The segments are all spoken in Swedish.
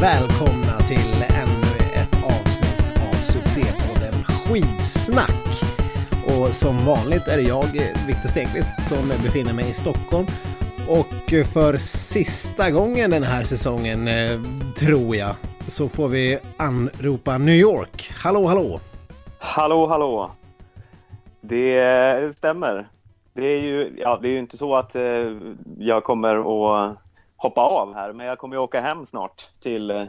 Välkomna till ännu ett avsnitt av succépodden Skidsnack. Och som vanligt är det jag, Viktor Stenqvist, som befinner mig i Stockholm. Och för sista gången den här säsongen, eh, tror jag, så får vi anropa New York. Hallå, hallå! Hallå, hallå! Det eh, stämmer. Det är ju, ja, det är ju inte så att eh, jag kommer att hoppa av här, men jag kommer att åka hem snart till, eh,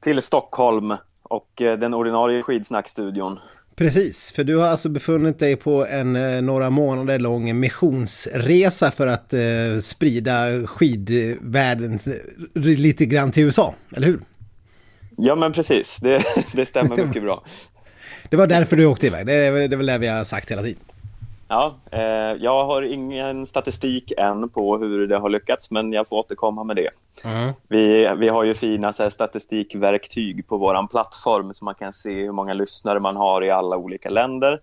till Stockholm och eh, den ordinarie skidsnackstudion. Precis, för du har alltså befunnit dig på en eh, några månader lång missionsresa för att eh, sprida skidvärlden lite grann till USA, eller hur? Ja, men precis. Det, det stämmer mycket bra. Det var därför du åkte iväg. Det är, det är väl det vi har sagt hela tiden. Ja, eh, jag har ingen statistik än på hur det har lyckats, men jag får återkomma med det. Mm. Vi, vi har ju fina så här, statistikverktyg på vår plattform så man kan se hur många lyssnare man har i alla olika länder.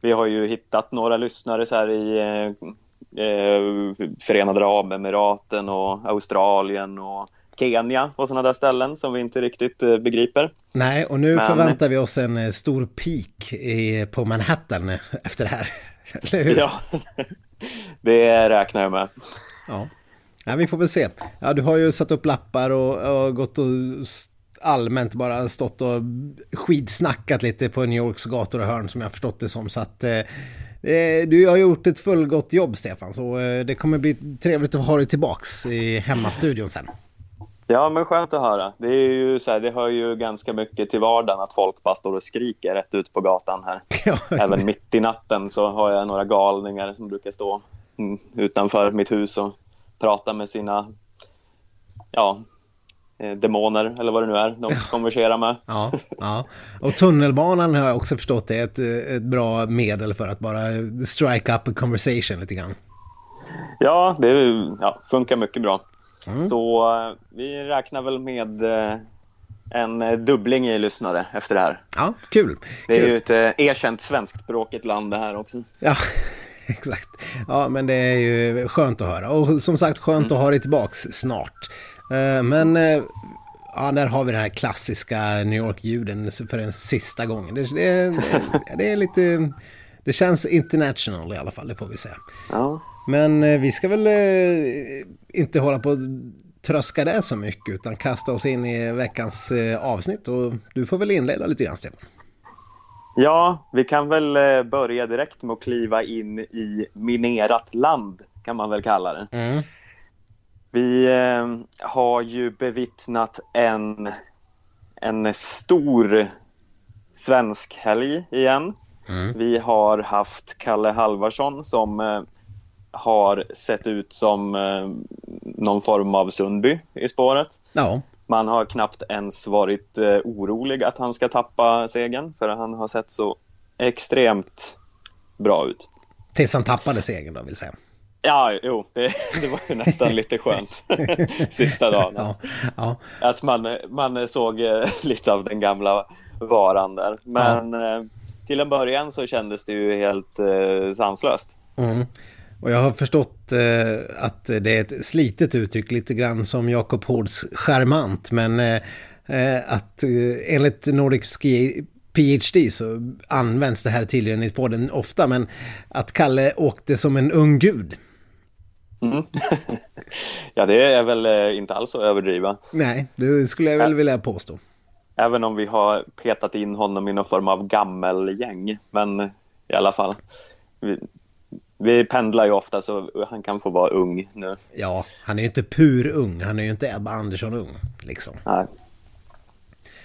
Vi har ju hittat några lyssnare så här i eh, eh Förenade Arabemiraten och Australien och Kenya och sådana där ställen som vi inte riktigt eh, begriper. Nej, och nu Men... förväntar vi oss en eh, stor peak på Manhattan efter det här. Eller hur? Ja, det räknar jag med. Ja. ja, vi får väl se. Ja, du har ju satt upp lappar och, och gått och allmänt bara stått och skidsnackat lite på New Yorks gator och hörn som jag förstått det som. Så att eh, eh, du har gjort ett fullgott jobb Stefan, så eh, det kommer bli trevligt att ha dig tillbaks i hemmastudion sen. Ja, men skönt att höra. Det, är ju så här, det hör ju ganska mycket till vardagen att folk bara står och skriker rätt ut på gatan här. Även mitt i natten så har jag några galningar som brukar stå mm, utanför mitt hus och prata med sina ja, eh, demoner eller vad det nu är de konverserar med. Ja, ja. Och tunnelbanan har jag också förstått är ett, ett bra medel för att bara strike up a conversation lite grann. Ja, det ja, funkar mycket bra. Mm. Så eh, vi räknar väl med eh, en eh, dubbling i lyssnare efter det här. Ja, kul. Det är kul. ju ett erkänt svenskspråkigt land det här också. Ja, exakt. Ja, men det är ju skönt att höra. Och som sagt, skönt mm. att ha dig tillbaks snart. Men ja, där har vi den här klassiska New York-ljuden för den sista gången. Det, det, det, är lite... Det känns international i alla fall, det får vi säga. Ja. Men eh, vi ska väl eh, inte hålla på och tröska det så mycket utan kasta oss in i veckans eh, avsnitt och du får väl inleda lite grann Stefan. Ja, vi kan väl börja direkt med att kliva in i minerat land kan man väl kalla det. Mm. Vi har ju bevittnat en, en stor svensk helg igen. Mm. Vi har haft Kalle Halvarsson som har sett ut som eh, någon form av Sundby i spåret. Ja. Man har knappt ens varit eh, orolig att han ska tappa segern för han har sett så extremt bra ut. Tills han tappade segern då vill säga. Ja, jo, det, det var ju nästan lite skönt sista dagen. Ja, ja. Att man, man såg eh, lite av den gamla varan där. Men ja. Eh, till en början så kändes det ju helt eh, sanslöst. Mm. Och jag har förstått eh, att det är ett slitet uttryck, lite grann som Jakob Hårds charmant, men eh, eh, att eh, enligt Nordic Ski PhD så används det här tydligen i podden ofta, men att Kalle åkte som en ung gud. Mm. ja, det är väl eh, inte alls att överdriva. Nej, det skulle jag väl vilja påstå. Även om vi har petat in honom i någon form av gammelgäng, men i alla fall vi pendlar ju ofta så han kan få vara ung nu. Ja, han är ju inte pur ung. Han är ju inte Ebba Andersson ung. Liksom. Nej.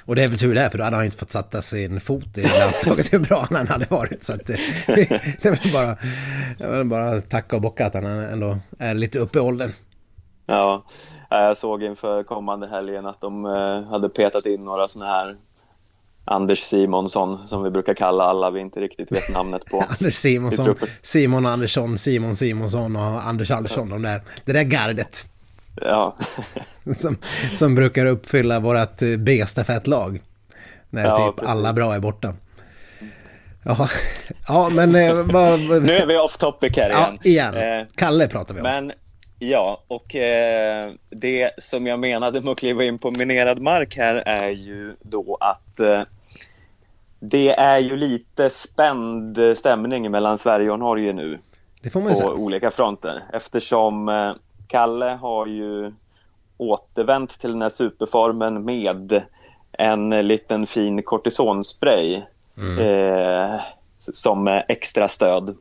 Och det är väl tur det, för då hade han inte fått sätta sin fot i landslaget hur bra han hade varit. Så att det, det är bara, jag vill bara tacka och bocka att han ändå är lite uppe i åldern. Ja, jag såg inför kommande helgen att de eh, hade petat in några sådana här Anders Simonsson som vi brukar kalla alla vi inte riktigt vet namnet på. Anders Simonsson, Simon Andersson, Simon Simonsson och Anders Andersson. De där, det där gardet. Ja. som, som brukar uppfylla vårt eh, B-stafettlag. När ja, typ precis. alla bra är borta. Ja, ja men... Eh, vad, nu är vi off topic här igen. Ja, igen. Eh, Kalle pratar vi om. Men Ja, och eh, det som jag menade med att kliva in på minerad mark här är ju då att eh, det är ju lite spänd stämning mellan Sverige och Norge nu. Det får man ju på säga. olika fronter eftersom eh, Kalle har ju återvänt till den här superformen med en liten fin kortisonspray eh, som extra stöd.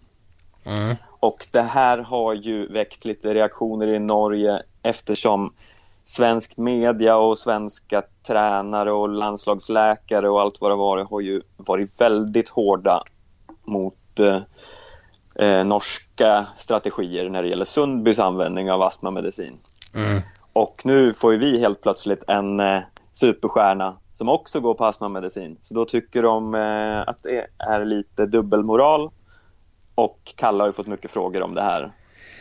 Mm. Och det här har ju väckt lite reaktioner i Norge eftersom svensk media och svenska tränare och landslagsläkare och allt vad det varit har ju varit väldigt hårda mot eh, eh, norska strategier när det gäller Sundbys användning av astmamedicin. Mm. Och nu får vi helt plötsligt en eh, superstjärna som också går på astmamedicin. Så då tycker de eh, att det är lite dubbelmoral. Och Kalle har ju fått mycket frågor om det här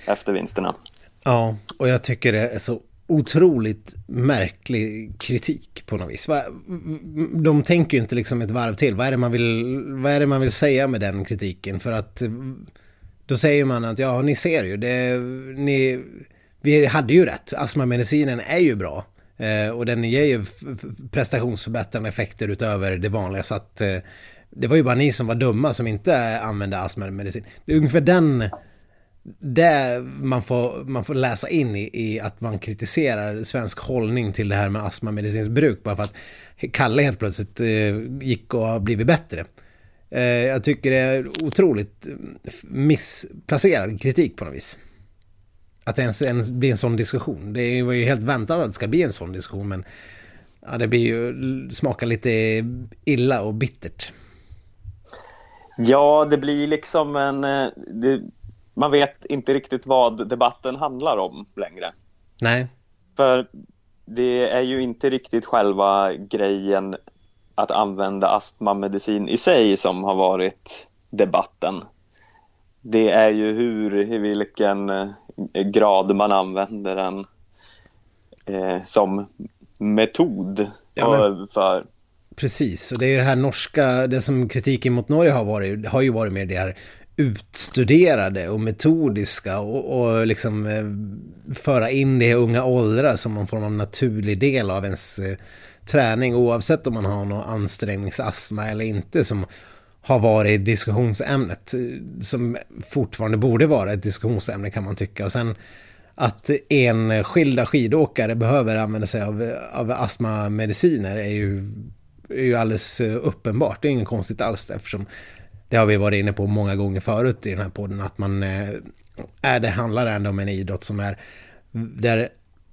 efter vinsterna. Ja, och jag tycker det är så otroligt märklig kritik på något vis. De tänker ju inte liksom ett varv till. Vad är, det man vill, vad är det man vill säga med den kritiken? För att då säger man att ja, ni ser ju, det, ni, vi hade ju rätt. Astmamedicinen är ju bra. Eh, och den ger ju prestationsförbättrande effekter utöver det vanliga. Så att eh, det var ju bara ni som var dumma som inte använde astmamedicin. Det är ungefär den det man får, man får läsa in i, i att man kritiserar svensk hållning till det här med astmamedicinskt bruk bara för att Kalle helt plötsligt eh, gick och har blivit bättre. Eh, jag tycker det är otroligt eh, missplacerad kritik på något vis. Att det ens, ens blir en sån diskussion. Det var ju helt väntat att det ska bli en sån diskussion men ja, det blir ju, eh, smakar lite illa och bittert. Ja, det blir liksom en... Eh, det, man vet inte riktigt vad debatten handlar om längre. Nej, För det är ju inte riktigt själva grejen att använda astmamedicin i sig som har varit debatten. Det är ju hur, i vilken eh, grad man använder den eh, som metod Ja, men- för Precis, och det är ju det här norska, det som kritiken mot Norge har varit, har ju varit mer det här utstuderade och metodiska och, och liksom eh, föra in det i unga åldrar som någon form av naturlig del av ens eh, träning oavsett om man har någon ansträngningsastma eller inte som har varit diskussionsämnet eh, som fortfarande borde vara ett diskussionsämne kan man tycka och sen att enskilda skidåkare behöver använda sig av, av astmamediciner är ju, är ju alldeles eh, uppenbart. Det är inget konstigt alls eftersom det har vi varit inne på många gånger förut i den här podden att man eh, är det handlar ändå om en idrott som är där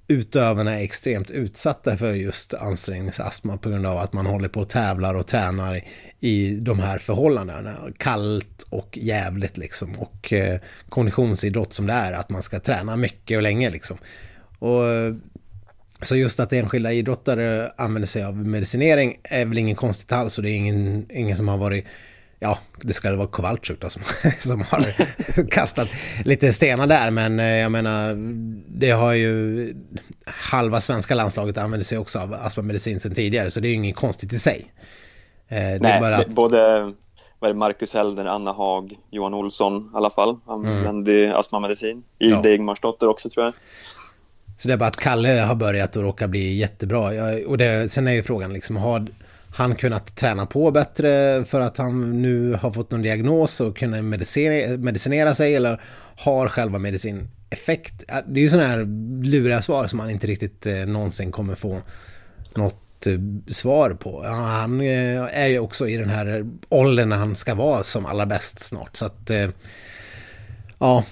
utövarna är extremt utsatta för just ansträngningsastma på grund av att man håller på och tävlar och tränar i de här förhållandena. Kallt och jävligt liksom och eh, konditionsidrott som det är att man ska träna mycket och länge liksom. Och eh, så just att enskilda idrottare använder sig av medicinering är väl ingen konstigt alls och det är ingen, ingen som har varit Ja, det ska vara Kowalczyk då som, som har kastat lite stenar där, men eh, jag menar, det har ju halva svenska landslaget använder sig också av astmamedicin sedan tidigare, så det är ju inget konstigt i sig. Eh, Det Nej, att, både vad är Marcus Helder, Anna Haag, Johan Olsson i alla fall använde astmamedicin. Ida Ja. Ingmarsdotter också tror jag. så det är bara att Kalle har börjat och råkar bli jättebra. Och det, sen är ju frågan liksom, har han kunnat träna på bättre för att han nu har fått någon diagnos och kunna medicinera, medicinera sig eller har själva medicin effekt? Det är ju sådana här luriga svar som man inte riktigt eh, någonsin kommer få något eh, svar på. Han eh, är ju också i den här åldern när han ska vara som allra bäst snart. Så att, eh, ja,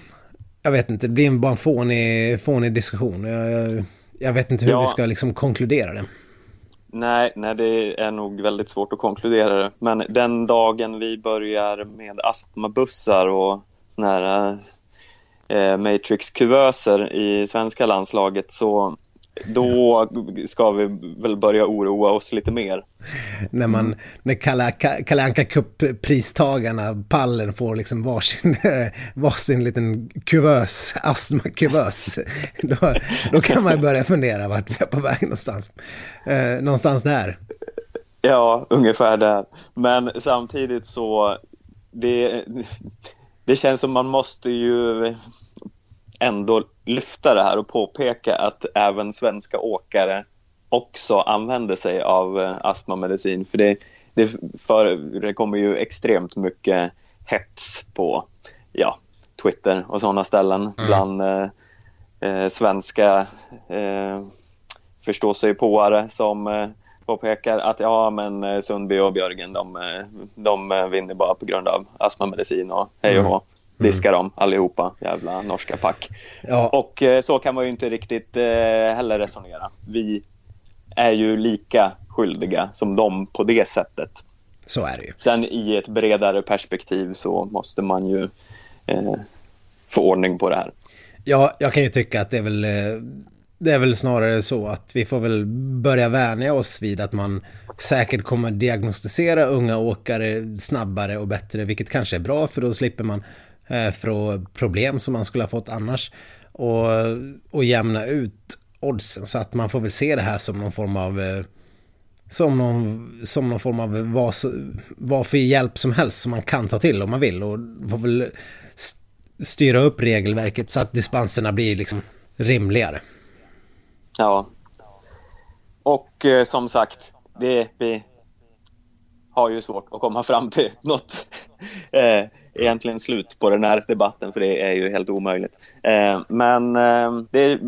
jag vet inte, det blir bara en fånig, fånig diskussion. Jag, jag, jag vet inte hur Ja. vi ska liksom konkludera det. Nej, nej, det är nog väldigt svårt att konkludera det. Men den dagen vi börjar med astmabussar och såna här eh, Matrix-kuvöser i svenska landslaget så då ska vi väl börja oroa oss lite mer. När man, när Kalle, Kalle Anka Cup-pristagarna, pallen, får liksom varsin, varsin liten kuvös, astmakuvös. Då, då kan man börja fundera vart vi är på väg någonstans. Eh, någonstans där. Ja, ungefär där. Men samtidigt så det, det känns som man måste ju ändå lyfta det här och påpeka att även svenska åkare också använder sig av eh, astmamedicin. För det, det, för, det kommer ju extremt mycket hets på ja, Twitter och sådana ställen mm. bland eh, eh, svenska eh, förståsigpåare som eh, påpekar att ja men eh, Sundby och Björgen de, de vinner bara på grund av astmamedicin och hej och. Mm. Diska dem allihopa, jävla norska pack. Ja. Och så kan man ju inte riktigt heller resonera. Vi är ju lika skyldiga som dem på det sättet. Så är det ju. Sen i ett bredare perspektiv så måste man ju eh, få ordning på det här. Ja, jag kan ju tycka att det är väl eh, det är väl snarare så att vi får väl börja vänja oss vid att man säkert kommer diagnostisera unga åkare snabbare och bättre, vilket kanske är bra för då slipper man eh, Eh, från problem som man skulle ha fått annars och, och jämna ut oddsen så att man får väl se det här som någon form av eh, som någon, som någon form av vad, vad för hjälp som helst som man kan ta till om man vill och får väl styra upp regelverket så att dispenserna blir liksom rimligare. Ja. Och eh, som sagt, det, vi har ju svårt att komma fram till något eh, egentligen slut på den här debatten för det är ju helt omöjligt. Eh, men eh, det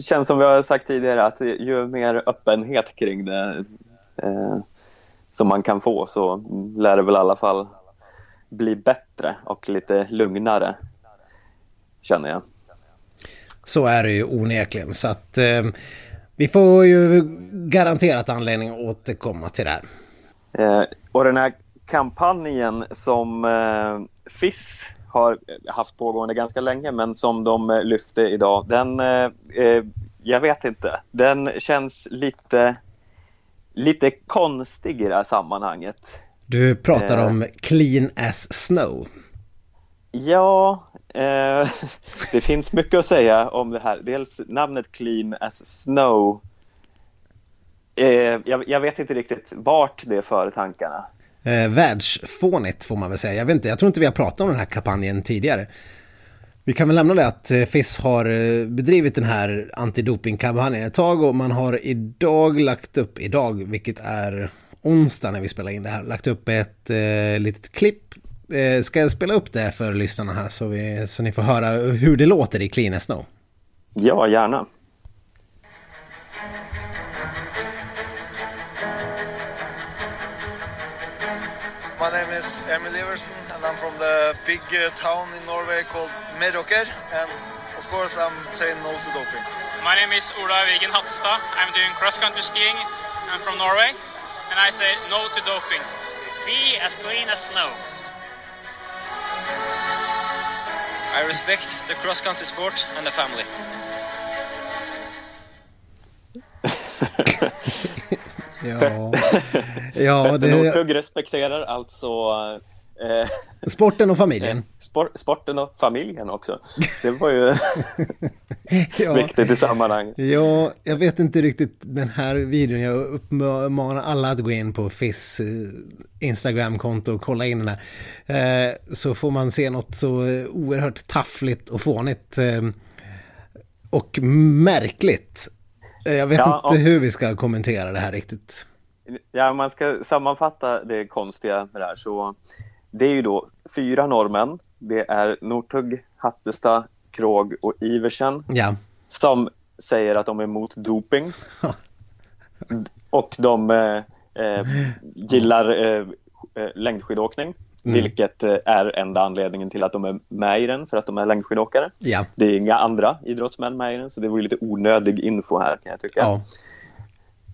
känns som vi har sagt tidigare att ju mer öppenhet kring det eh, som man kan få så lär det väl i alla fall bli bättre och lite lugnare känner jag. Så är det ju onekligen. Så att eh, vi får ju garanterat anledning att återkomma till det här. Eh, och den här kampanjen som eh, FIS har haft pågående ganska länge men som de lyfte idag, den, eh, eh, jag vet inte, den känns lite, lite konstig i det här sammanhanget. Du pratar om eh. clean as snow. Ja, Eh, det finns mycket att säga om det här. Dels namnet Clean as Snow. Eh, jag, jag, vet inte riktigt vart det för tankarna. Eh, världsfånigt får man väl säga. Jag vet inte, jag tror inte vi har pratat om den här kampanjen tidigare. Vi kan väl lämna det att eh, FIS har eh, bedrivit den här antidopingkampanjen ett tag och man har idag lagt upp, idag, vilket är onsdag när vi spelar in det här, lagt upp ett eh, litet klipp Eh, ska jag spela upp det för lyssnarna här så, vi, så ni får höra hur det låter i Clean Snow? Ja, gärna. Emil Iversen and I'm from the big uh, town in Norway called Meråker and of course I'm saying no to doping. My name is Ola Vigen Hatstad. I'm doing cross country skiing. I'm from Norway and I say no to doping. Be as clean as snow. I respect the cross country sport and the family. Ja, ja det... Nordhugg respekterar alltså eh, sporten och familjen. Sport, sporten och familjen också. Det var ju ja, viktigt i sammanhanget. Ja, jag vet inte riktigt den här videon. Jag uppmanar alla att gå in på FIS eh, Instagram-konto och kolla in den här. Eh, så får man se något så oerhört taffligt och fånigt. Eh, och märkligt. Jag vet ja, inte och... hur vi ska kommentera det här riktigt. Ja, man ska sammanfatta det konstiga med det här så det är ju då fyra norrmän. Det är Northug, Hattestad, Krog och Iversen ja. som säger att de är emot doping. och de eh, eh, gillar eh, eh, längdskidåkning. Mm. Vilket eh, är enda anledningen till att de är med i den, för att de är längdskidåkare. Ja. Det är inga andra idrottsmän med i den, så det var ju lite onödig info här kan jag tycka. Ja.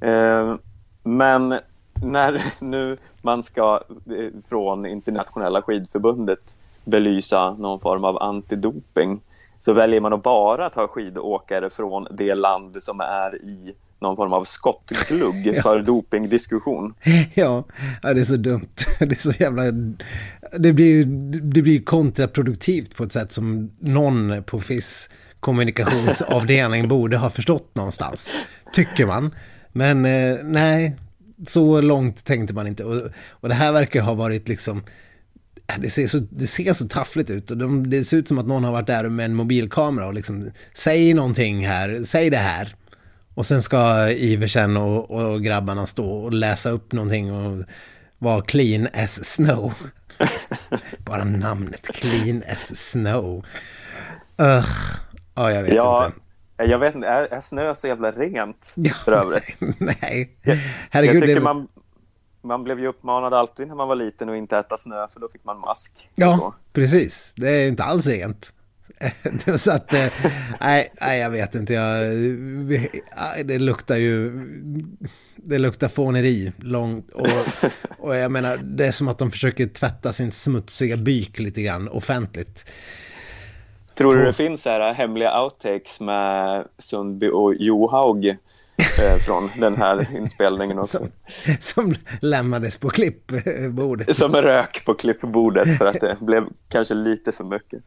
Eh, men när nu man ska eh, från internationella skidförbundet belysa någon form av antidoping så väljer man att bara ta skidåkare från det land som är i någon form av skottglugg för dopingdiskussion. Ja, ja, det är så dumt. Det är så jävla... Det blir, det blir kontraproduktivt på ett sätt som någon på FIS kommunikationsavdelning borde ha förstått någonstans. Tycker man. Men eh, nej, så långt tänkte man inte. Och, och det här verkar ha varit liksom det ser så, det ser så taffligt ut och de, det ser ut som att någon har varit där med en mobilkamera och liksom säg någonting här, säg det här. Och sen ska Iversen och, och grabbarna stå och läsa upp någonting och vara clean as snow. Bara namnet, clean as snow. Uh, ja, jag vet Ja, inte. jag vet inte, är, är snö så jävla rent Ja, för övrigt? Nej, Jag herregud. tycker det- man, man blev ju uppmanad alltid när man var liten att inte äta snö för då fick man mask. Ja, precis. Det är inte alls rent. Så att, eh, nej, nej, jag vet inte. Jag, nej, det luktar ju, det luktar fåneri långt. Och, och jag menar, det är som att de försöker tvätta sin smutsiga byk lite grann offentligt. Tror du det finns så här hemliga outtakes med Sundby och Johaug från den här inspelningen också? Som, som lämnades på klippbordet. Som rök på klippbordet för att det blev kanske lite för mycket.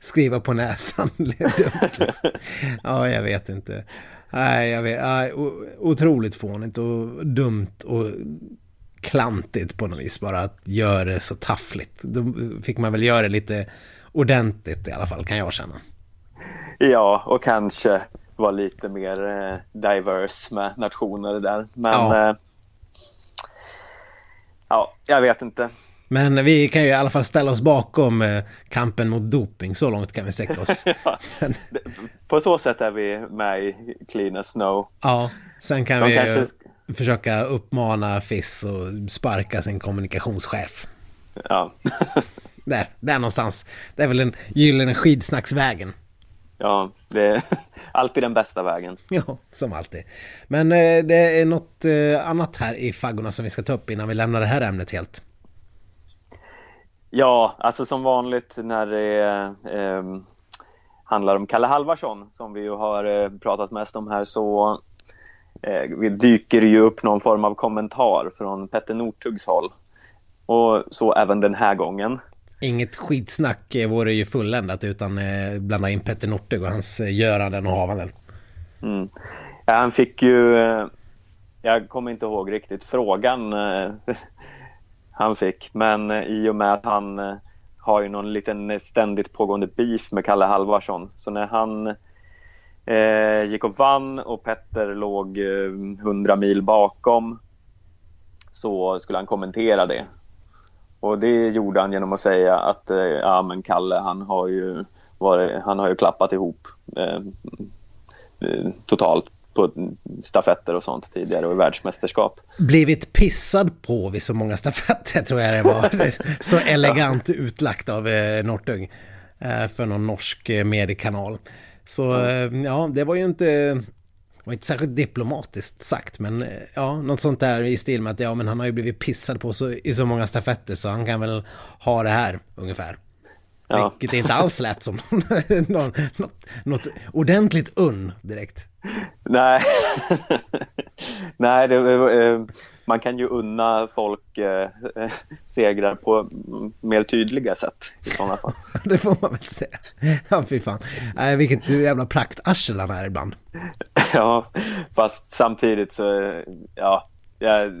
Skriva på näsan. Dumt. ja, jag vet inte. Nej, jag vet. Nej, otroligt fånigt och dumt och klantigt på något vis. Bara att göra det så taffligt. Då fick man väl göra det lite ordentligt i alla fall, kan jag känna. Ja, och kanske var lite mer eh, diverse med nationer där. Men Ja. Eh, ja, jag vet inte. Men vi kan ju i alla fall ställa oss bakom eh, kampen mot doping. Så långt kan vi sträcka oss. På så sätt är vi med i Clean as Snow. Ja, sen kan De vi kanske- ju försöka uppmana FIS och sparka sin kommunikationschef. Ja. Där, där någonstans. Det är väl den gyllene skidsnacksvägen. Ja, det är alltid den bästa vägen. Ja, som alltid. Men eh, det är något eh, annat här i faggorna som vi ska ta upp innan vi lämnar det här ämnet helt. Ja, alltså som vanligt när det eh, handlar om Kalle Halvarsson som vi ju har eh, pratat mest om här så eh, dyker det ju upp någon form av kommentar från Petter Northugs håll. Och så även den här gången. Inget skitsnack eh, vore ju fulländat utan eh, blanda in Petter Northug och hans eh, göranden och havanden. Mm. Ja, han fick ju, jag kommer inte ihåg riktigt frågan han fick, men i och med att han har ju någon liten ständigt pågående beef med Kalle Halvarsson. Så när han eh, gick och vann och Petter låg eh, 100 mil bakom så skulle han kommentera det. Och det gjorde han genom att säga att eh, ja, men Kalle han har ju, varit, han har ju klappat ihop eh, eh, totalt på stafetter och sånt tidigare och i världsmästerskap. Blivit pissad på vid så många stafetter tror jag det var. så elegant utlagt av eh, Northug. Eh, för någon norsk eh, mediekanal. Så ja, det var ju inte... Det var inte särskilt diplomatiskt sagt, men eh, ja, något sånt där i stil med att ja, men han har ju blivit pissad på så, i så många stafetter så han kan väl ha det här ungefär. Ja. Vilket inte alls lät som någon, något, något ordentligt unn direkt. Nej, Nej det, eh, man kan ju unna folk eh, segrar på mer tydliga sätt i sådana fall. Det får man väl säga. Ja, fy fan. Äh, vilket jävla praktarsel han är ibland. Ja, fast samtidigt så, ja, jag,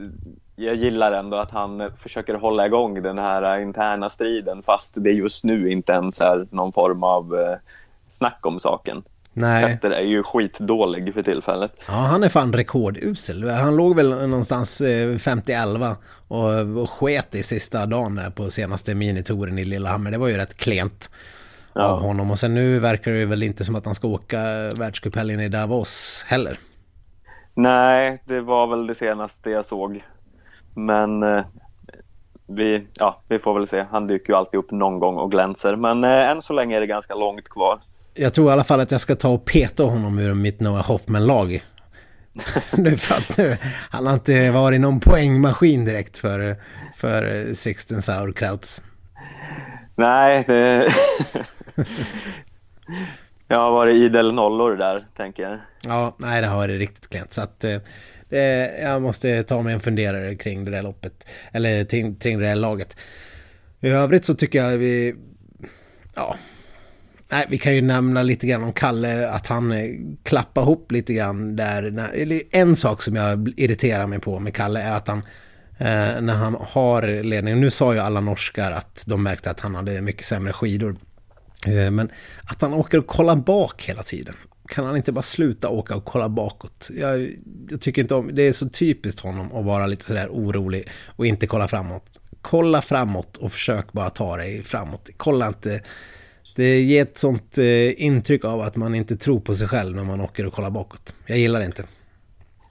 jag gillar ändå att han försöker hålla igång den här interna striden fast det just nu inte ens är någon form av eh, snack om saken. Nej, Petter är ju skitdålig för tillfället. ja, han är fan rekordusel. Han låg väl någonstans eh, 50-11 och, och sket i sista dagen på senaste minitouren i Lillehammer. Det var ju rätt klent Ja. av honom. Och sen nu verkar det väl inte som att han ska åka världscuphelgen i Davos heller. Nej, det var väl det senaste jag såg. Men eh, vi, ja, vi får väl se. Han dyker ju alltid upp någon gång och glänser. Men eh, än så länge är det ganska långt kvar. Jag tror i alla fall att jag ska ta och peta honom ur mitt Noah Hoffman-lag. nu för att nu, han har inte varit någon poängmaskin direkt för, för Sixten Sauerkrauts. Nej, det... jag har varit idel nollor där, tänker jag. Ja, nej det har varit riktigt klent. Så att eh, jag måste ta mig en funderare kring det där loppet. Eller kring, kring det där laget. I övrigt så tycker jag vi... Ja... Nej, vi kan ju nämna lite grann om Kalle, att han eh, klappar ihop lite grann där. En sak som jag irriterar mig på med Kalle är att han eh, när han har ledningen. Nu sa ju alla norskar att de märkte att han hade mycket sämre skidor. Eh, men att han åker och kollar bak hela tiden. Kan han inte bara sluta åka och kolla bakåt? Jag, jag tycker inte om, det är så typiskt honom att vara lite sådär orolig och inte kolla framåt. Kolla framåt och försök bara ta dig framåt. Kolla inte det ger ett sånt eh, intryck av att man inte tror på sig själv när man åker och kollar bakåt. Jag gillar det inte.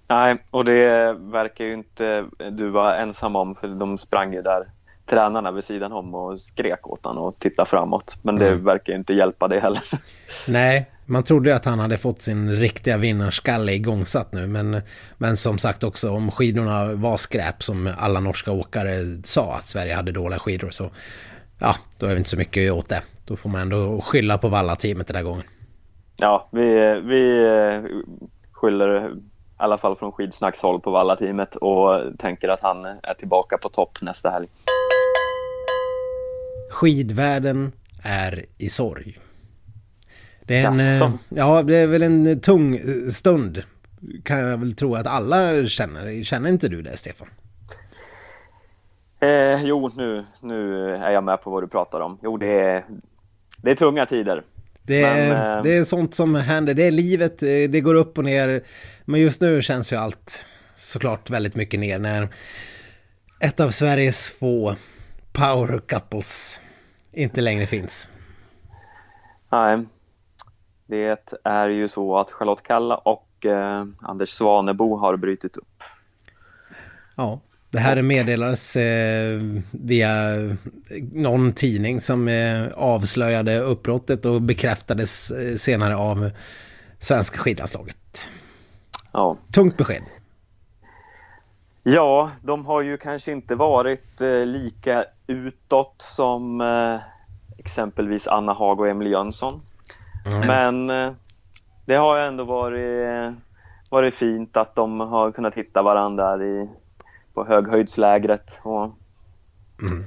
Nej, och det verkar ju inte du vara ensam om för de sprang ju där tränarna vid sidan om och skrek åt honom och tittade framåt. Men det mm. verkar inte hjälpa det heller. Nej, man trodde att han hade fått sin riktiga vinnarskalle igångsatt nu. Men, men som sagt också om skidorna var skräp som alla norska åkare sa att Sverige hade dåliga skidor så ja, då är det inte så mycket åt det. Då får man ändå skylla på Valla-teamet den här gången. Ja, vi, vi skyller i alla fall från Skidsnacks håll på Valla-teamet och tänker att han är tillbaka på topp nästa helg. Skidvärlden är i sorg. Det är, en, eh, ja, det är väl en tung stund kan jag väl tro att alla känner. Känner inte du det, Stefan? Eh, jo, nu, nu är jag med på vad du pratar om. Jo, det är, det är tunga tider. Det är, Men, eh, det är sånt som händer. Det är livet, eh, det går upp och ner. Men just nu känns ju allt såklart väldigt mycket ner när ett av Sveriges få power couples inte längre finns. Nej, det är ju så att Charlotte Kalla och eh, Anders Svanebo har brutit upp. Ja, det här meddelades eh, via någon tidning som eh, avslöjade uppbrottet och bekräftades eh, senare av svenska skidlandslaget. Ja. Tungt besked. Ja, de har ju kanske inte varit eh, lika utåt som eh, exempelvis Anna Hag och Emil Jönsson. Mm. Men eh, det har ändå varit, varit fint att de har kunnat hitta varandra i på höghöjdslägret. Och, mm.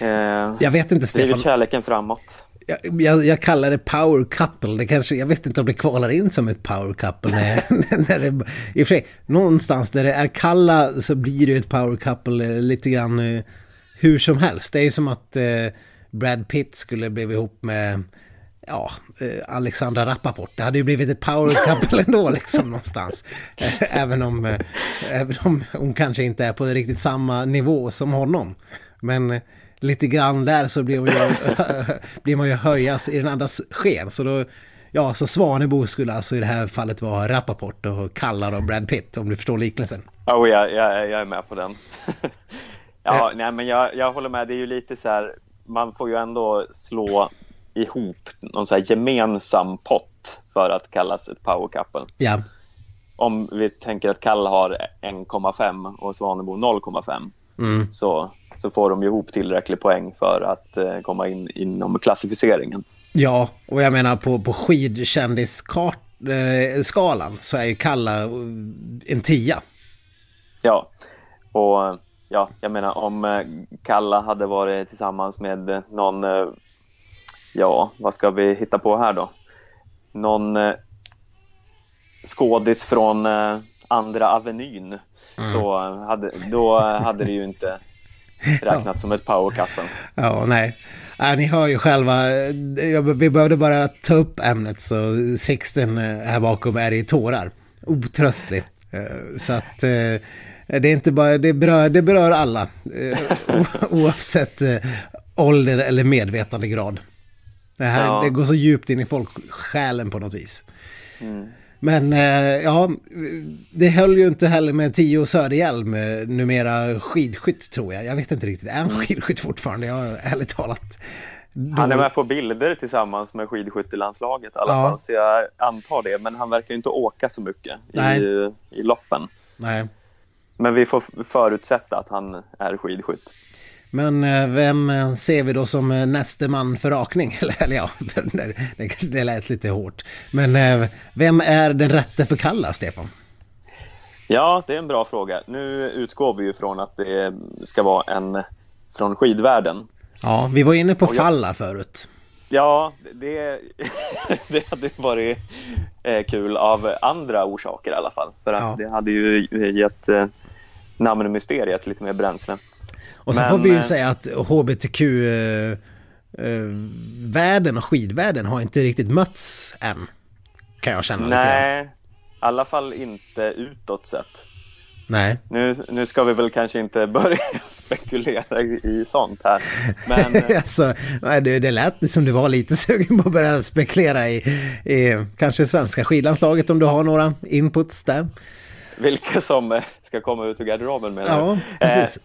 eh, jag vet inte Stefan. kärleken framåt. Jag, jag, jag, kallar det power couple. Det kanske, jag vet inte om det kvalar in som ett power couple. När, när det, I och för sig, någonstans där det är kalla så blir det ett power couple lite grann uh, hur som helst. Det är ju som att uh, Brad Pitt skulle bli ihop med ja, eh, Alexandra Rappaport. Det hade ju blivit ett power couple ändå liksom någonstans. Eh, även om, eh, även om hon kanske inte är på riktigt samma nivå som honom. Men lite grann där så blir man ju, blir man ju höjas i den andras sken. Så då, ja, så Svanebo skulle alltså i det här fallet vara Rappaport och Kallar och Brad Pitt, om du förstår liknelsen. Oh, ja, jag, jag är med på den. ja, nej, men jag, jag håller med. Det är ju lite så här, man får ju ändå slå ihop någon så här gemensam pott för att kallas ett power couple. Ja. Om vi tänker att Kalle har 1,5 och Svanebo 0,5 mm. så, så får de ihop tillräcklig poäng för att eh, komma in inom klassificeringen. Ja, och jag menar på, på skidkändisskalan eh, så är ju Kalla en tia. Ja, och ja, jag menar om eh, Kalla hade varit tillsammans med någon eh, ja, vad ska vi hitta på här då? Någon eh, skådis från eh, Andra Avenyn. Mm. Så hade, då hade det ju inte räknats ja. som ett power couple. Ja, nej. Äh, ni hör ju själva, vi behövde bara ta upp ämnet så Sixten eh, här bakom är i tårar. Otröstlig. Eh, så att eh, det är inte bara, det berör, det berör alla. Oavsett ålder eller medvetandegrad. Det här ja. det går så djupt in i folksjälen på något vis. Mm. Men eh, ja, det höll ju inte heller med Tio Söderhjelm, eh, numera skidskytt tror jag. Jag vet inte riktigt, är han mm. skidskytt fortfarande? Jag har ärligt talat. Då... Han är med på bilder tillsammans med skidskyttelandslaget i alla ja. fall, så jag antar det. Men han verkar ju inte åka så mycket i, i loppen. Nej. Men vi får förutsätta att han är skidskytt. Men eh, vem eh, ser vi då som eh, näste man för rakning? Eller ja, det, det, det lät lite hårt. Men vem är den rätte för Kalla, Stefan? Ja, det är en bra fråga. Nu utgår vi ju från att det ska vara en från skidvärlden. Ja, vi var inne på jag, Falla förut. Ja, det, det hade varit kul av andra orsaker i alla fall. För att ja. det hade ju gett namnmysteriet lite mer bränsle. Och sen Men, får vi ju eh, säga att HBTQ eh, eh, världen och skidvärlden har inte riktigt mötts än. Kan jag känna lite grann. Nej, i alla fall inte utåt sett. Nej. Nu, nu ska vi väl kanske inte börja spekulera i, sånt här. Men alltså, nej, det, det lät som du var lite sugen på att börja spekulera i, i kanske svenska skidlandslaget om du har några inputs där. vilka som ska komma ut ur garderoben menar Ja, precis. Eh,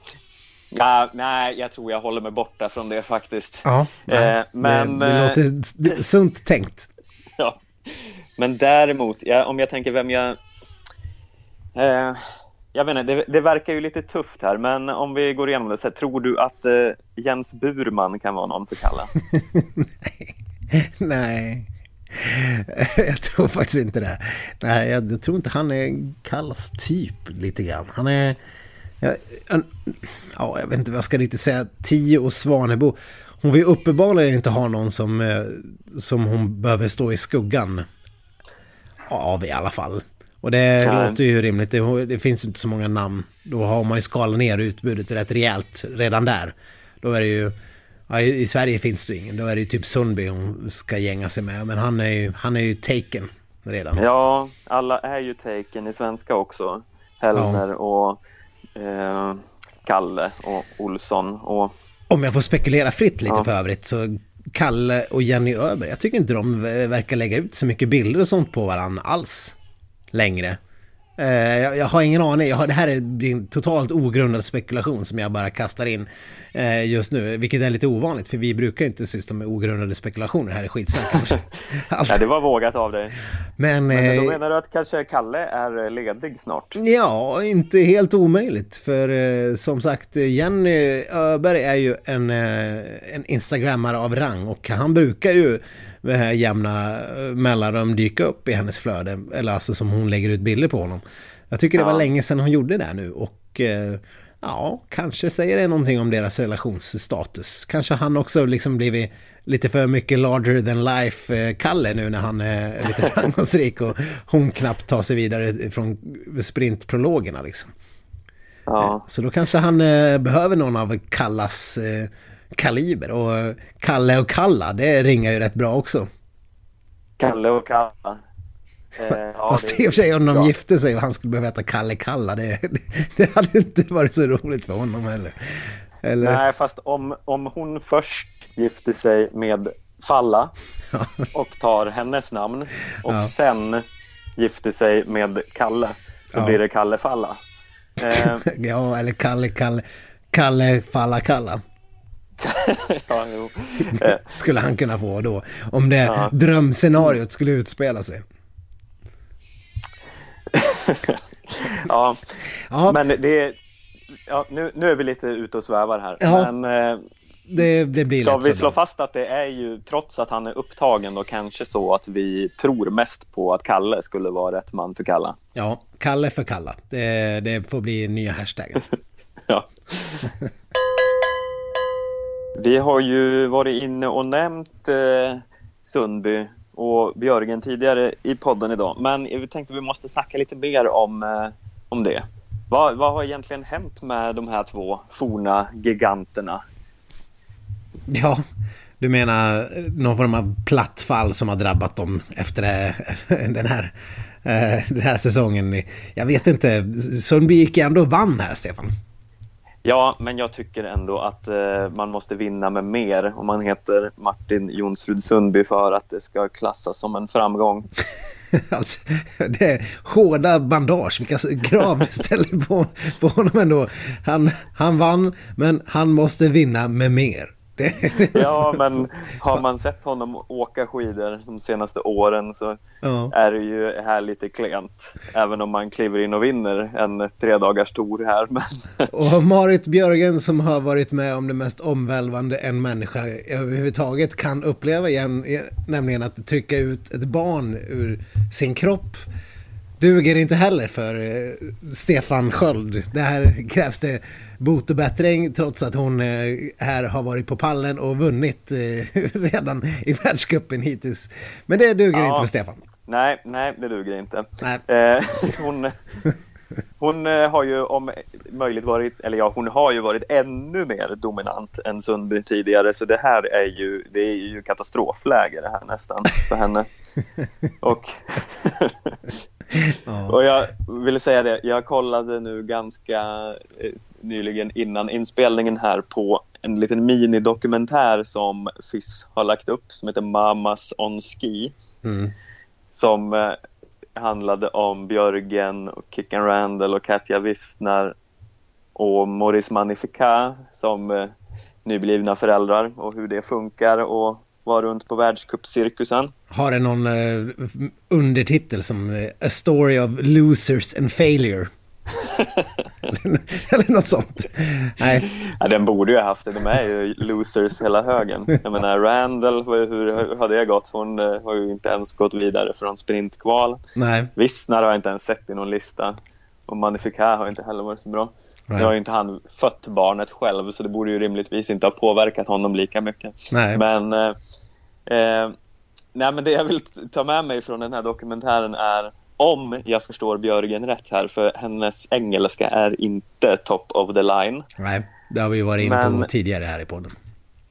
nej, nej, jag tror jag håller mig borta från det faktiskt. Ja, nej, Eh, men, det, det eh, låter sunt tänkt. Ja. Men däremot, ja, om jag tänker vem jag... Eh, jag vet inte, det, det verkar ju lite tufft här, men om vi går igenom det, så här, tror du att eh, Jens Burman kan vara någon för Kalle? Nej. Jag tror faktiskt inte det. Nej, jag, jag tror inte han är Kallas typ lite grann. Han är... Jag, ja, jag vet inte vad jag ska riktigt säga. Tio och Svanebo. Hon vill uppenbarligen inte ha någon som, eh, som hon behöver stå i skuggan av i alla fall. Och det Nej. låter ju rimligt. Det, det finns ju inte så många namn. Då har man ju skalat ner utbudet rätt rejält redan där. Då är det ju... Ja, i, I Sverige finns det ju ingen. Då är det ju typ Sundby hon ska gänga sig med. Men han är ju, han är ju taken redan. Ja, alla är ju taken i svenska också. Helmer och eh, Kalle och Olsson och Om jag får spekulera fritt lite Ja. för övrigt så Kalle och Jenny Öberg, jag tycker inte de verkar lägga ut så mycket bilder och sånt på varandra alls längre. Eh, jag, jag har ingen aning, har, det här är din totalt ogrundad spekulation som jag bara kastar in eh, just nu, vilket är lite ovanligt för vi brukar inte syssla med ogrundade spekulationer här i skitsnack ja, det var vågat av dig. Men, Men då eh, menar du att kanske Kalle är ledig snart? Ja, inte helt omöjligt. För eh, som sagt, Jenny Öberg är ju en, eh, en instagrammare av rang och han brukar ju med jämna eh, mellanrum dyka upp i hennes flöde. Eller alltså som hon lägger ut bilder på honom. Jag tycker det var Ja. länge sedan hon gjorde det nu och eh, ja, kanske säger det någonting om deras relationsstatus. Kanske han också liksom blivit lite för mycket larger than life eh, Kalle nu när han är lite framgångsrik och hon knappt tar sig vidare från sprintprologerna liksom. Ja, Så då kanske han eh, behöver någon av Kallas kaliber och Kalle och Kalla, det ringar ju rätt bra också. Kalle och Kalle. Eh, ja, Fast det- i och för sig om de bra. gifte sig och han skulle behöva heta Kalle Kalla, det, det hade inte varit så roligt för honom heller. Eller? Nej, fast om, om hon först gifter sig med Falla och tar hennes namn och Ja. sen gifter sig med Kalle så Ja. blir det Kalle Falla. Eh, Ja, eller Kalle, Kalle, Kalle, Falla, Kalla. ja, jo. Skulle han kunna få då. Om det Ja. drömscenariot skulle utspela sig. ja, Ja, men det ja, nu, nu är vi lite ute och svävar här. Ja. Men eh, det, det blir ska vi slå då. fast att det är ju, trots att han är upptagen, då kanske så att vi tror mest på att Kalle skulle vara rätt man för Kalla. Ja, Kalle för Kalla. Det, det får bli nya hashtaggar. Ja. Vi har ju varit inne och nämnt eh, Sundby och Björgen tidigare i podden idag, men vi tänkte vi måste snacka lite mer om, eh, om det. Vad, vad har egentligen hänt med de här två forna giganterna? Ja, du menar någon form av platt fall som har drabbat dem efter den, här, eh, den här säsongen. Jag vet inte, Sundby gick ju ändå och vann här, Stefan. Ja, men jag tycker ändå att eh, man måste vinna med mer om man heter Martin Jonsrud Sundby för att det ska klassas som en framgång. Alltså, det är hårda bandage, vilka krav du ställer på, på honom ändå. Han, han vann, men han måste vinna med mer. Ja, men har man sett honom åka skidor de senaste åren så ja. är det ju här lite klent. Även om man kliver in och vinner en tre dagars tour här. Men Och Marit Björgen som har varit med om det mest omvälvande en människa överhuvudtaget kan uppleva igen, nämligen att trycka ut ett barn ur sin kropp duger inte heller för eh, Stefan Sköld. Det här krävs det bot och bättring trots att hon eh, här har varit på pallen och vunnit eh, redan i världscupen hittills. Men det duger Ja. inte för Stefan. nej, nej, det duger inte. Eh, hon, hon eh, har ju om möjligt varit, eller ja, hon har ju varit ännu mer dominant än Sundby tidigare, så det här är ju, det är ju katastrofläge det här nästan för henne. Och, och jag vill säga det, jag kollade nu ganska nyligen innan inspelningen här på en liten minidokumentär som FIS har lagt upp som heter Mamas on Ski. Mm. Som eh, handlade om Björgen, och Kicken Randall och Katja Wissner och Maurice Magnificat som eh, nyblivna föräldrar och hur det funkar och vara runt på världscupcirkusen. Har det någon eh, undertitel som eh, A Story of Losers and Failure? Eller något sånt. Nej. Ja, den borde ju ha haft det. De är ju losers hela högen. Jag menar Randall, hur har det gått? Hon eh, har ju inte ens gått vidare från sprintkval. Nej. Wissner har jag inte ens sett i någon lista. Och Magnificat har inte heller varit så bra. Nej. Nu har ju inte han fött barnet själv så det borde ju rimligtvis inte ha påverkat honom lika mycket. Nej. Men, eh, eh, nej, men det jag vill ta med mig från den här dokumentären är om jag förstår Björgen rätt här, för hennes engelska är inte top of the line. Nej, det har vi ju varit inne på tidigare här i podden.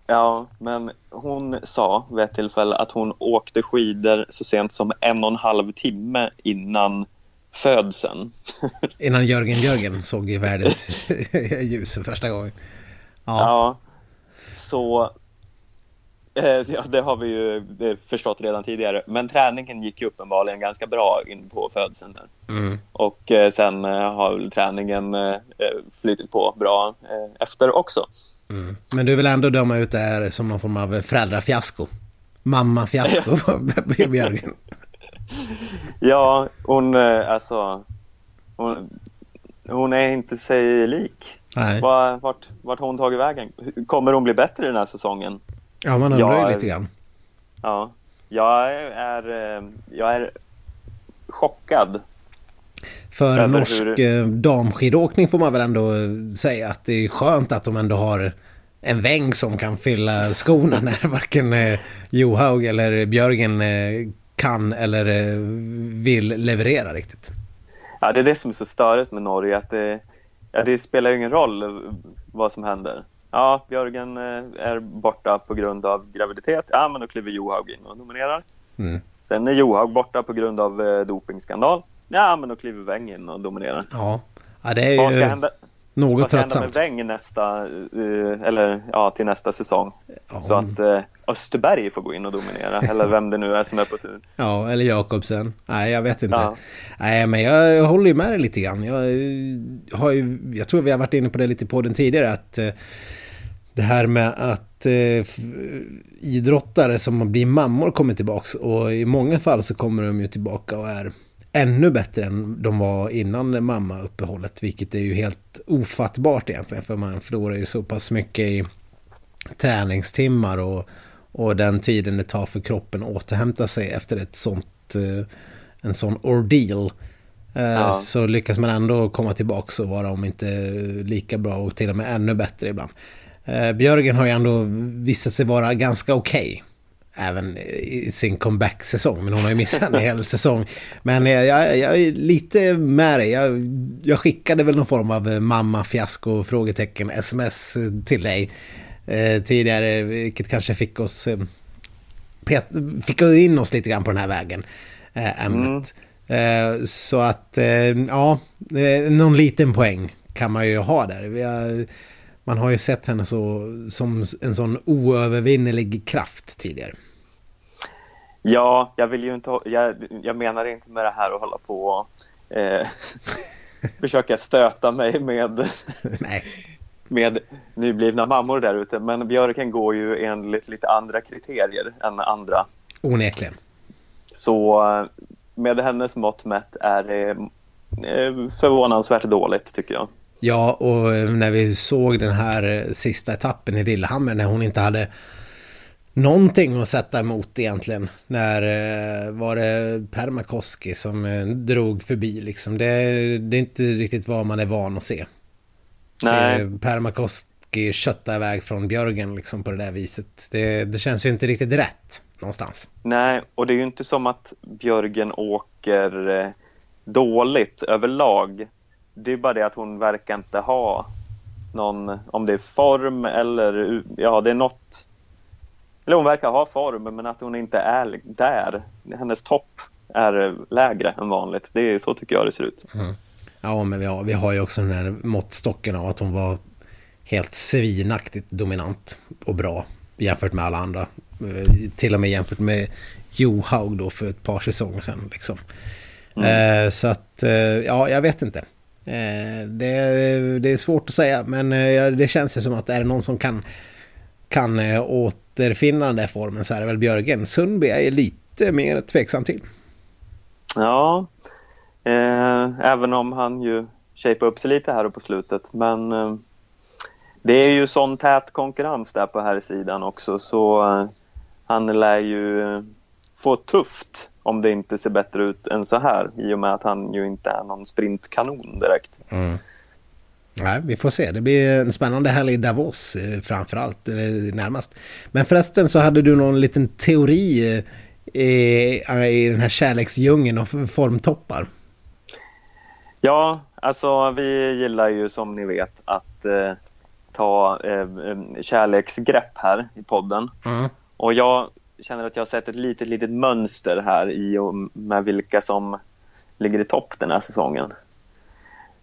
Ja, men hon sa vid ett tillfälle att hon åkte skidor så sent som en och en halv timme innan födseln. Innan Jörgen Jörgen såg i världens ljus för första gången. Ja. ja. så ja, det har vi ju förstått redan tidigare. Men träningen gick ju uppenbarligen ganska bra in på födseln. Mm. Och eh, sen eh, har träningen flyttit på bra efter också. Mm. Men du vill ändå döma ut det här som någon form av föräldrafiasko? Mamma-fiasko Björgen? ja, hon alltså... Hon, hon är inte sig lik. Nej. Vart, vart har hon tagit vägen? Kommer hon bli bättre den här säsongen? Ja, man undrar ju lite grann. Ja, jag är, eh, jag är chockad. För norsk hur... Eh, damskidåkning får man väl ändå säga att det är skönt att de ändå har en väng som kan fylla skorna när varken eh, Johaug eller Björgen kan eller vill leverera riktigt. Ja, det är det som är så störigt med Norge. Att det, ja, det spelar ju ingen roll vad som händer. Ja, Björgen eh, är borta på grund av graviditet. Ja, men då kliver Johaug in och nominerar. Mm. Sen är Johaug borta på grund av eh, dopingskandal. Ja, men då kliver Weng in och dominerar. Ja, ja det är ju vad ska hända, något vad ska tröttsamt. hända med Weng nästa, uh, eller ja, till nästa säsong? Ja. Så att uh, Österberg får gå in och dominera, eller vem det nu är som är på tur. Ja, eller Jakobsen. Nej, jag vet inte. Ja. Nej, men jag håller ju med dig lite grann. Jag, har ju, jag tror vi har varit inne på det lite på den tidigare, att det här med att eh, idrottare som blir mammor kommer tillbaka och i många fall så kommer de ju tillbaka och är ännu bättre än de var innan mammauppehållet vilket är ju helt ofattbart egentligen för man förlorar ju så pass mycket i träningstimmar och, och den tiden det tar för kroppen att återhämta sig efter ett sånt eh, en sån ordeal eh, ja. så lyckas man ändå komma tillbaka och vara om inte lika bra och till och med ännu bättre ibland. Eh, Björgen har ju ändå visat sig vara ganska okej. Okay. Även i sin comeback-säsong. Men hon har ju missat en hel säsong. Men jag, jag, jag, är lite med dig. Jag, jag skickade väl någon form av mamma-fiasko frågetecken sms till dig eh, tidigare. Vilket kanske fick oss... Eh, fick in oss lite grann på den här vägen. Eh, ämnet. Mm. Eh, så att, eh, ja, någon liten poäng kan man ju ha där. Vi har man har ju sett henne så, som en sån oövervinnerlig kraft tidigare. Ja, jag vill ju inte, jag, jag menar inte med det här att hålla på och eh, försöka stöta mig med, med nyblivna mammor där ute. Men Björken går ju enligt lite andra kriterier än andra. Onekligen. Så med hennes mått mätt är det eh, förvånansvärt dåligt tycker jag. Ja, och när vi såg den här eh, sista etappen i Lillehammer när hon inte hade någonting att sätta emot egentligen. När eh, var det Permakoski som eh, drog förbi liksom. Det, det, är inte riktigt vad man är van att se. Nej. Se Permakoski kötta iväg från Björgen liksom på det där viset. Det, det känns ju inte riktigt rätt någonstans. Nej, och det är ju inte som att Björgen åker dåligt överlag. Det är bara det att hon verkar inte ha någon, om det är form eller ja, det är något. Eller hon verkar ha form, men att hon inte är där. Hennes topp är lägre än vanligt. Det är så tycker jag det ser ut. Mm. Ja, men vi har, vi har ju också den här måttstocken av att hon var helt svinaktigt dominant och bra jämfört med alla andra. Eh, till och med jämfört med Johaug då för ett par säsonger sedan. Liksom. Mm. Eh, så att, eh, ja, jag vet inte. Eh, det, det, är svårt att säga, men eh, det känns ju som att är det någon som kan, kan eh, återfinna den där formen så är det väl Björgen. Sundby är lite mer tveksam till. Ja, eh, även om han ju shapar upp sig lite här på slutet. Men eh, det är ju sån tät konkurrens där på här sidan också så eh, han lär ju få tufft om det inte ser bättre ut än så här i och med att han ju inte är någon sprintkanon direkt. Mm. Nej, vi får se. Det blir en spännande helg i Davos framförallt, närmast. Men förresten så hade du någon liten teori i, i den här kärleksdjungeln och formtoppar? Ja, alltså vi gillar ju som ni vet att eh, ta eh, kärleksgrepp här i podden. Mm. Och jag känner att jag har sett ett litet, litet mönster här i och med vilka som ligger i topp den här säsongen.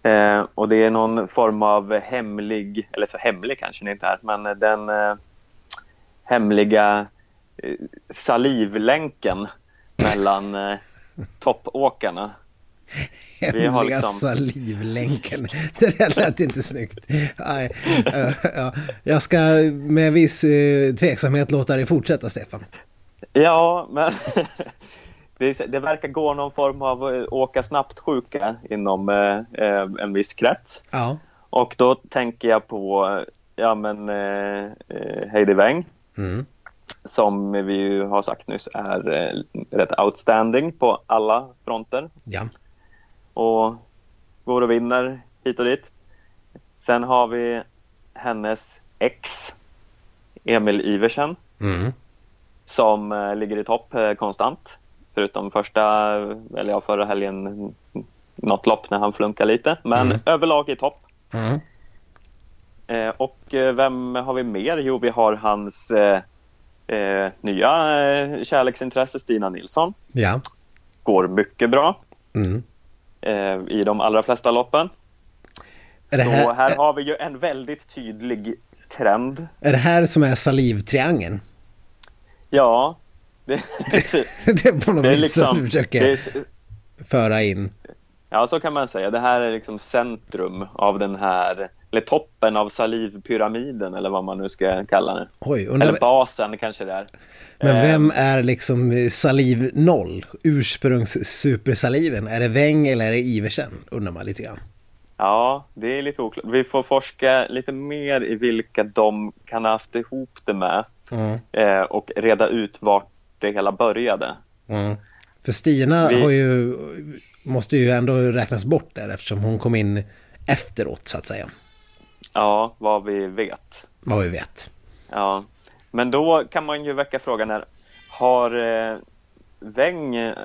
Eh, och det är någon form av hemlig, eller så hemlig kanske den inte är, men den eh, hemliga Eh, salivlänken mellan eh, toppåkarna. Hemliga liksom... salivlänken. Det där lät inte snyggt. Uh, ja. Jag ska med viss uh, tveksamhet låta dig fortsätta, Stefan. Ja, men det, det, verkar gå någon form av åka snabbt-sjuka inom uh, en viss krets. Ja. Och då tänker jag på ja, men, Heidi Weng. Mm som vi har sagt nyss är eh, rätt outstanding på alla fronter. Ja. Och går och vinner hit och dit. Sen har vi hennes ex, Emil Iversen, mm. Som eh, ligger i topp eh, konstant. Förutom första, eller ja, förra helgen, något lopp när han flunkar lite. Men mm. överlag i topp. Mm. Eh, och vem har vi mer? Jo, vi har hans eh, eh, nya kärleksintresse Stina Nilsson. Ja. Går mycket bra mm. i de allra flesta loppen. Så här, här har vi ju en väldigt tydlig trend. Är det här som är salivtriangeln? Ja. Det, det är på något vis liksom, som du försöker det, föra in. Ja, så kan man säga. Det här är liksom centrum av den här eller toppen av salivpyramiden eller vad man nu ska kalla det. Oj, undrar... Eller basen kanske det är. Men vem ehm. är liksom saliv noll? Ursprungs-supersaliven? Är det Weng eller är det Iversen? Undrar man lite grann. Ja, det är lite oklart. Vi får forska lite mer i vilka de kan ha haft ihop det med mm. eh, och reda ut vart det hela började. Mm. För Stina vi... har ju, måste ju ändå räknas bort där eftersom hon kom in efteråt så att säga. Ja, vad vi vet. Vad vi vet. Ja, men då kan man ju väcka frågan här. Har eh, Weng eh,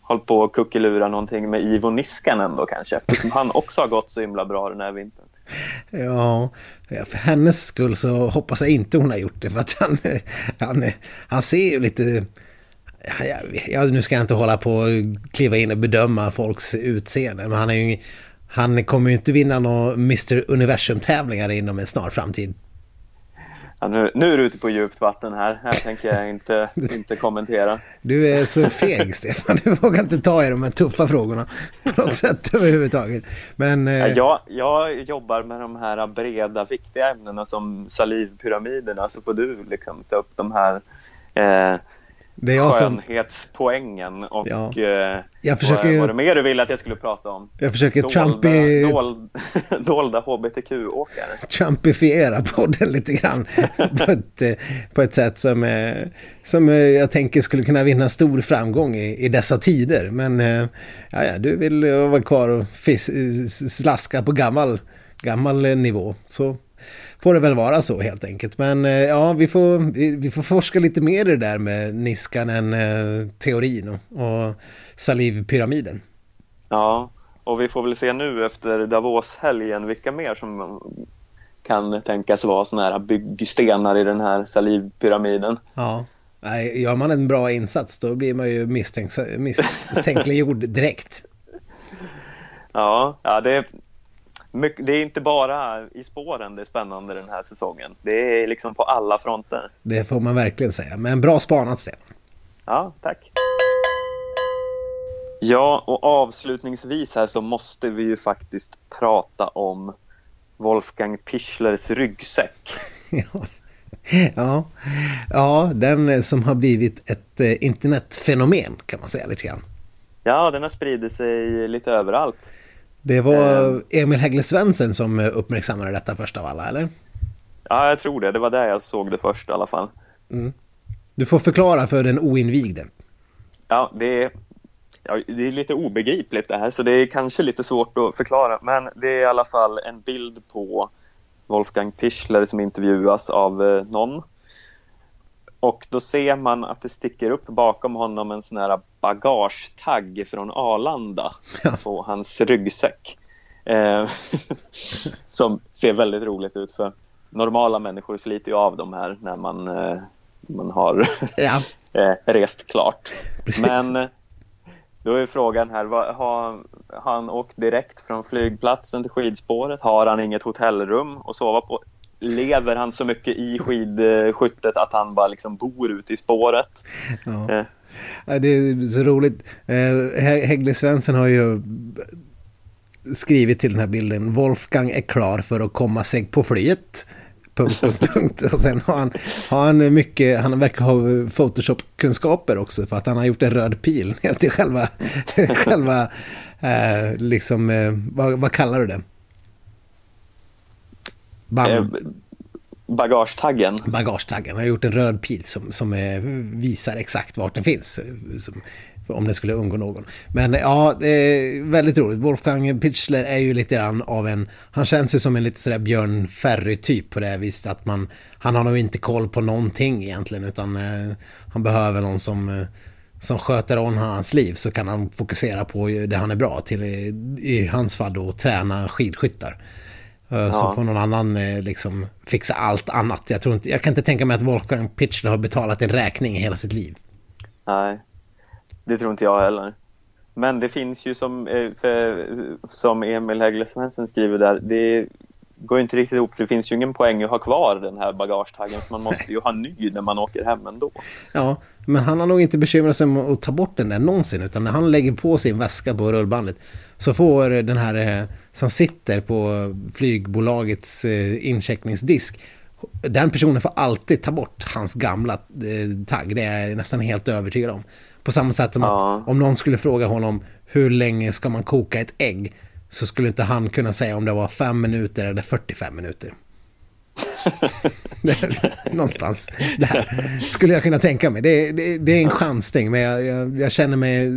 hållit på att kuckelura någonting med Ivo Niskanen då kanske? Eftersom han också har gått så himla bra den här vintern. Ja, för hennes skull så hoppas jag inte hon har gjort det. För att han, han, han ser ju lite... Ja, ja, nu ska jag inte hålla på och kliva in och bedöma folks utseende. Men han är ju han kommer ju inte vinna några Mr Universum-tävlingar inom en snar framtid. Ja, nu, nu är du ute på djupt vatten här. Här tänker jag inte, inte kommentera. Du är så feg, Stefan. Du vågar inte ta i de här tuffa frågorna på något sätt överhuvudtaget. Men, eh... ja, jag jobbar med de här breda, viktiga ämnena som salivpyramiderna. Så får du liksom ta upp de här eh, det är jag skönhetspoängen och ja. eh, jag försöker, vad, vad det mer du ville att jag skulle prata om? Jag försöker dolda, Trumpi... Dold, dolda hbtq-åkare. Trumpifiera podden lite grann på, ett, eh, på ett sätt som, eh, som jag tänker skulle kunna vinna stor framgång i, i dessa tider. Men ja, ja, du vill vara kvar och fis, slaska på gammal, gammal nivå. Så får det väl vara så helt enkelt. Men eh, ja, vi får, vi, vi, får forska lite mer i det där med Niskanen-teorin och, och salivpyramiden. Ja, och vi får väl se nu efter Davos-helgen vilka mer som kan tänkas vara sådana här byggstenar i den här salivpyramiden. Ja, Nej, gör man en bra insats då blir man ju misstänkliggjord direkt. Ja, ja det, är, det är inte bara i spåren det är spännande den här säsongen. Det är liksom på alla fronter. Det får man verkligen säga. Men bra spanat, Stefan. Ja, tack. Ja, och avslutningsvis här så måste vi ju faktiskt prata om Wolfgang Pischlers ryggsäck. ja. ja. ja, den som har blivit ett eh, internetfenomen kan man säga lite grann. Ja, den har spridit sig lite överallt. Det var ehm. Emil Häggle Svensson som uppmärksammade detta först av alla, eller? Ja, jag tror det. Det var där jag såg det först i alla fall. Mm. Du får förklara för den oinvigde. Ja, det är, ja, det är lite obegripligt det här, så det är kanske lite svårt att förklara. Men det är i alla fall en bild på Wolfgang Pichler som intervjuas av eh, någon. Och då ser man att det sticker upp bakom honom en sån här bagagetagg från Arlanda ja. på hans ryggsäck. Eh, som ser väldigt roligt ut för normala människor sliter ju av de här när man, eh, man har ja. eh, rest klart. Precis. Men då är frågan här, vad, har, har han åkt direkt från flygplatsen till skidspåret? Har han inget hotellrum att sova på? Lever han så mycket i skidskyttet att han bara liksom bor ute i spåret? Ja. Eh. Det är så roligt. Eh, Häggle Svensson har ju skrivit till den här bilden Wolfgang är klar för att komma sig på flyget punkt, punkt, punkt. Och sen har han, har han mycket, han verkar ha Photoshop-kunskaper också för att han har gjort en röd pil ner till själva, själva eh, liksom, eh, vad, vad, kallar du det? Band. Eh, bagagetaggen. Bagagetaggen. Han har gjort en röd pil som, som visar exakt vart den finns. Som, om det skulle undgå någon. Men ja, det är väldigt roligt. Wolfgang Pichler är ju lite grann av en, han känns ju som en lite sådär Björn Ferry-typ på det viset att man, han har nog inte koll på någonting egentligen utan eh, han behöver någon som eh, som sköter om hans liv så kan han fokusera på det han är bra till i hans fall då träna skidskyttar. Eh, ja. Så får någon annan eh, liksom fixa allt annat. Jag, tror inte, jag kan inte tänka mig att Wolfgang Pichler har betalat en räkning i hela sitt liv. Nej, det tror inte jag heller. Men det finns ju som, eh, som Emil Häggle Svensson skriver där, det går inte riktigt ihop för det finns ju ingen poäng att ha kvar den här bagagetaggen för man måste ju ha ny när man åker hem ändå. Ja, men han har nog inte bekymrat sig om att ta bort den där någonsin utan när han lägger på sin väska på rullbandet så får den här eh, som sitter på flygbolagets eh, incheckningsdisk den personen får alltid ta bort hans gamla tagg, det är jag nästan helt övertygad om. På samma sätt som ja. att om någon skulle fråga honom hur länge ska man koka ett ägg så skulle inte han kunna säga om det var fem minuter eller 45 minuter. Någonstans där skulle jag kunna tänka mig. Det, det, det är en chansning men jag, jag, jag, känner mig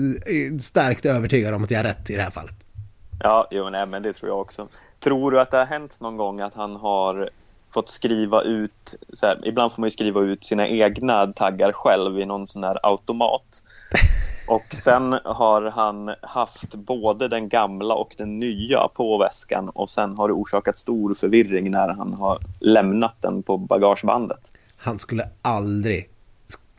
starkt övertygad om att jag har rätt i det här fallet. Ja, jo, nej, men det tror jag också. Tror du att det har hänt någon gång att han har fått skriva ut, här, ibland får man ju skriva ut sina egna taggar själv i någon sån här automat. Och sen har han haft både den gamla och den nya på väskan och sen har det orsakat stor förvirring när han har lämnat den på bagagebandet. Han skulle aldrig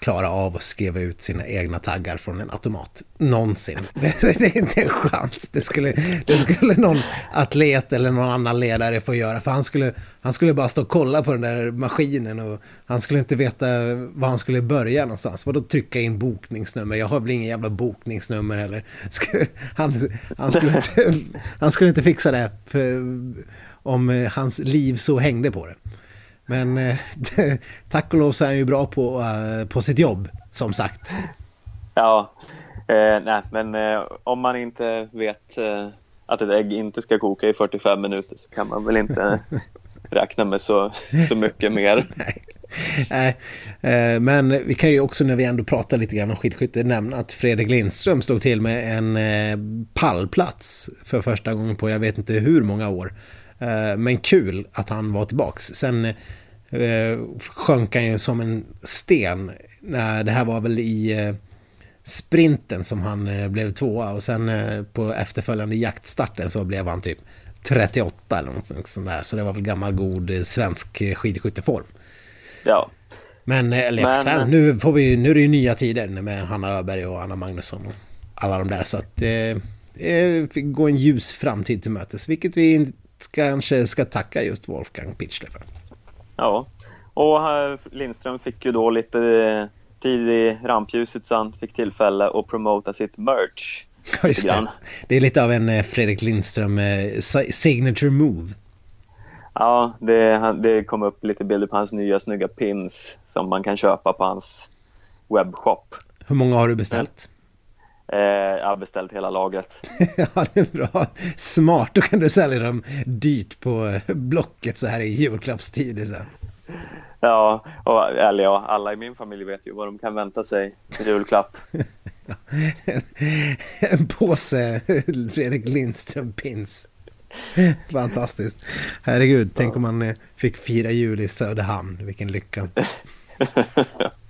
klara av att skriva ut sina egna taggar från en automat. Någonsin. Det, det är inte en chans. Det skulle, det skulle någon atlet eller någon annan ledare få göra. För han skulle, han skulle bara stå och kolla på den där maskinen och han skulle inte veta var han skulle börja någonstans. Vadå trycka in bokningsnummer? Jag har väl ingen jävla bokningsnummer heller. Han, han, skulle, inte, han skulle inte fixa det för, om hans liv så hängde på det. Men eh, tack och lov så är han ju bra på, uh, på sitt jobb, som sagt. Ja, eh, nej, men eh, om man inte vet eh, att ett ägg inte ska koka i 45 minuter så kan man väl inte räkna med så, så mycket mer. Nej. Eh, men vi kan ju också när vi ändå pratar lite grann om skidskytte nämna att Fredrik Lindström slog till med en pallplats för första gången på jag vet inte hur många år. Eh, men kul att han var tillbaks. Sen eh, sjönk han ju som en sten. Det här var väl i, sprinten som han eh, blev tvåa och sen eh, på efterföljande jaktstarten så blev han typ 38 eller något sånt där. Så det var väl gammal god eh, svensk eh, skidskytteform. Ja. Men, eh, eller Men, Sven, nu, får vi, nu är det ju nya tider med Hanna Öberg och Anna Magnusson och alla de där. Så att eh, går en ljus framtid till mötes. Vilket vi kanske ska tacka just Wolfgang Pichler för. Ja, och Lindström fick ju då lite tid i rampljuset så han fick tillfälle att promota sitt merch. Just det. det är lite av en Fredrik Lindström signature move. Ja, det, det kom upp lite bilder på hans nya snygga pins som man kan köpa på hans webbshop. Hur många har du beställt? Eh, jag har beställt hela lagret. ja, det är bra. Smart, då kan du sälja dem dyrt på Blocket så här i julklappstider Ja, och, eller ja, alla i min familj vet ju vad de kan vänta sig i julklapp. en påse Fredrik Lindström-pins. Fantastiskt. Herregud, ja. tänk om man eh, fick fira jul i Söderhamn. Vilken lycka.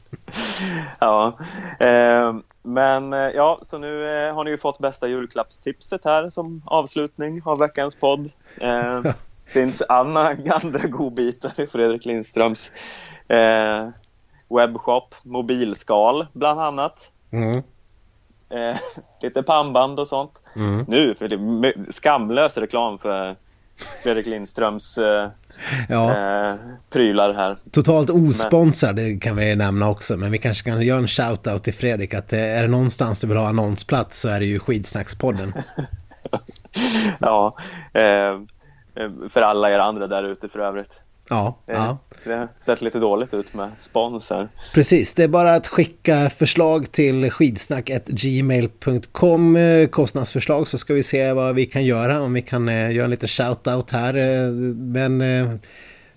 ja, eh, men eh, ja, så nu eh, har ni ju fått bästa julklappstipset här som avslutning av veckans podd. Eh, finns Anna, andra godbitar i Fredrik Lindströms eh, webbshop, mobilskal bland annat. Mm eh, lite pannband och sånt. Mm. Nu, för det är skamlös reklam för Fredrik Lindströms eh, ja. eh, prylar här. Totalt osponsrad men... kan vi nämna också, men vi kanske kan göra en shout-out till Fredrik att eh, är det någonstans du vill ha annonsplats så är det ju Skidsnackspodden. ja, eh, eh, för alla er andra där ute för övrigt. Ja, det, ja. det sett lite dåligt ut med sponsor. Precis, det är bara att skicka förslag till skidsnack.gmail.com eh, kostnadsförslag så ska vi se vad vi kan göra om vi kan eh, göra en liten shout-out här. Eh, men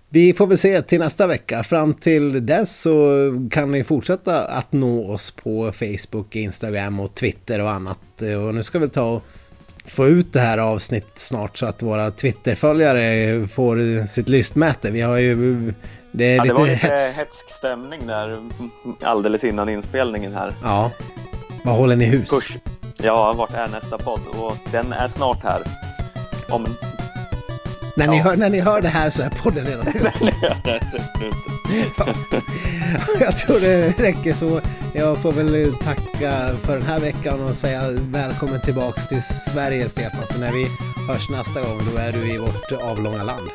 vi får väl se till nästa vecka. Fram till dess så kan ni fortsätta att nå oss på Facebook, Instagram och Twitter och annat. Och nu ska vi ta och få ut det här avsnittet snart så att våra Twitterföljare får sitt lystmäte. Vi har ju... Det är ja, lite det var lite hets... hetsk stämning där alldeles innan inspelningen här. Ja. Vad håller ni hus? Push. Ja, vart är nästa podd? Och den är snart här. Om när, ja. ni hör, när ni hör det här så är podden redan ute. Jag tror det räcker så. Jag får väl tacka för den här veckan och säga välkommen tillbaks till Sverige Stefan. För när vi hörs nästa gång då är du i vårt avlånga land.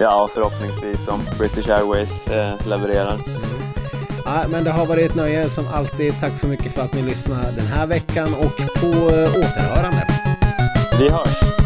Ja, förhoppningsvis om British Airways eh, levererar. Mm. Ja, men det har varit ett nöje som alltid. Tack så mycket för att ni lyssnade den här veckan och på återhörande. Vi hörs.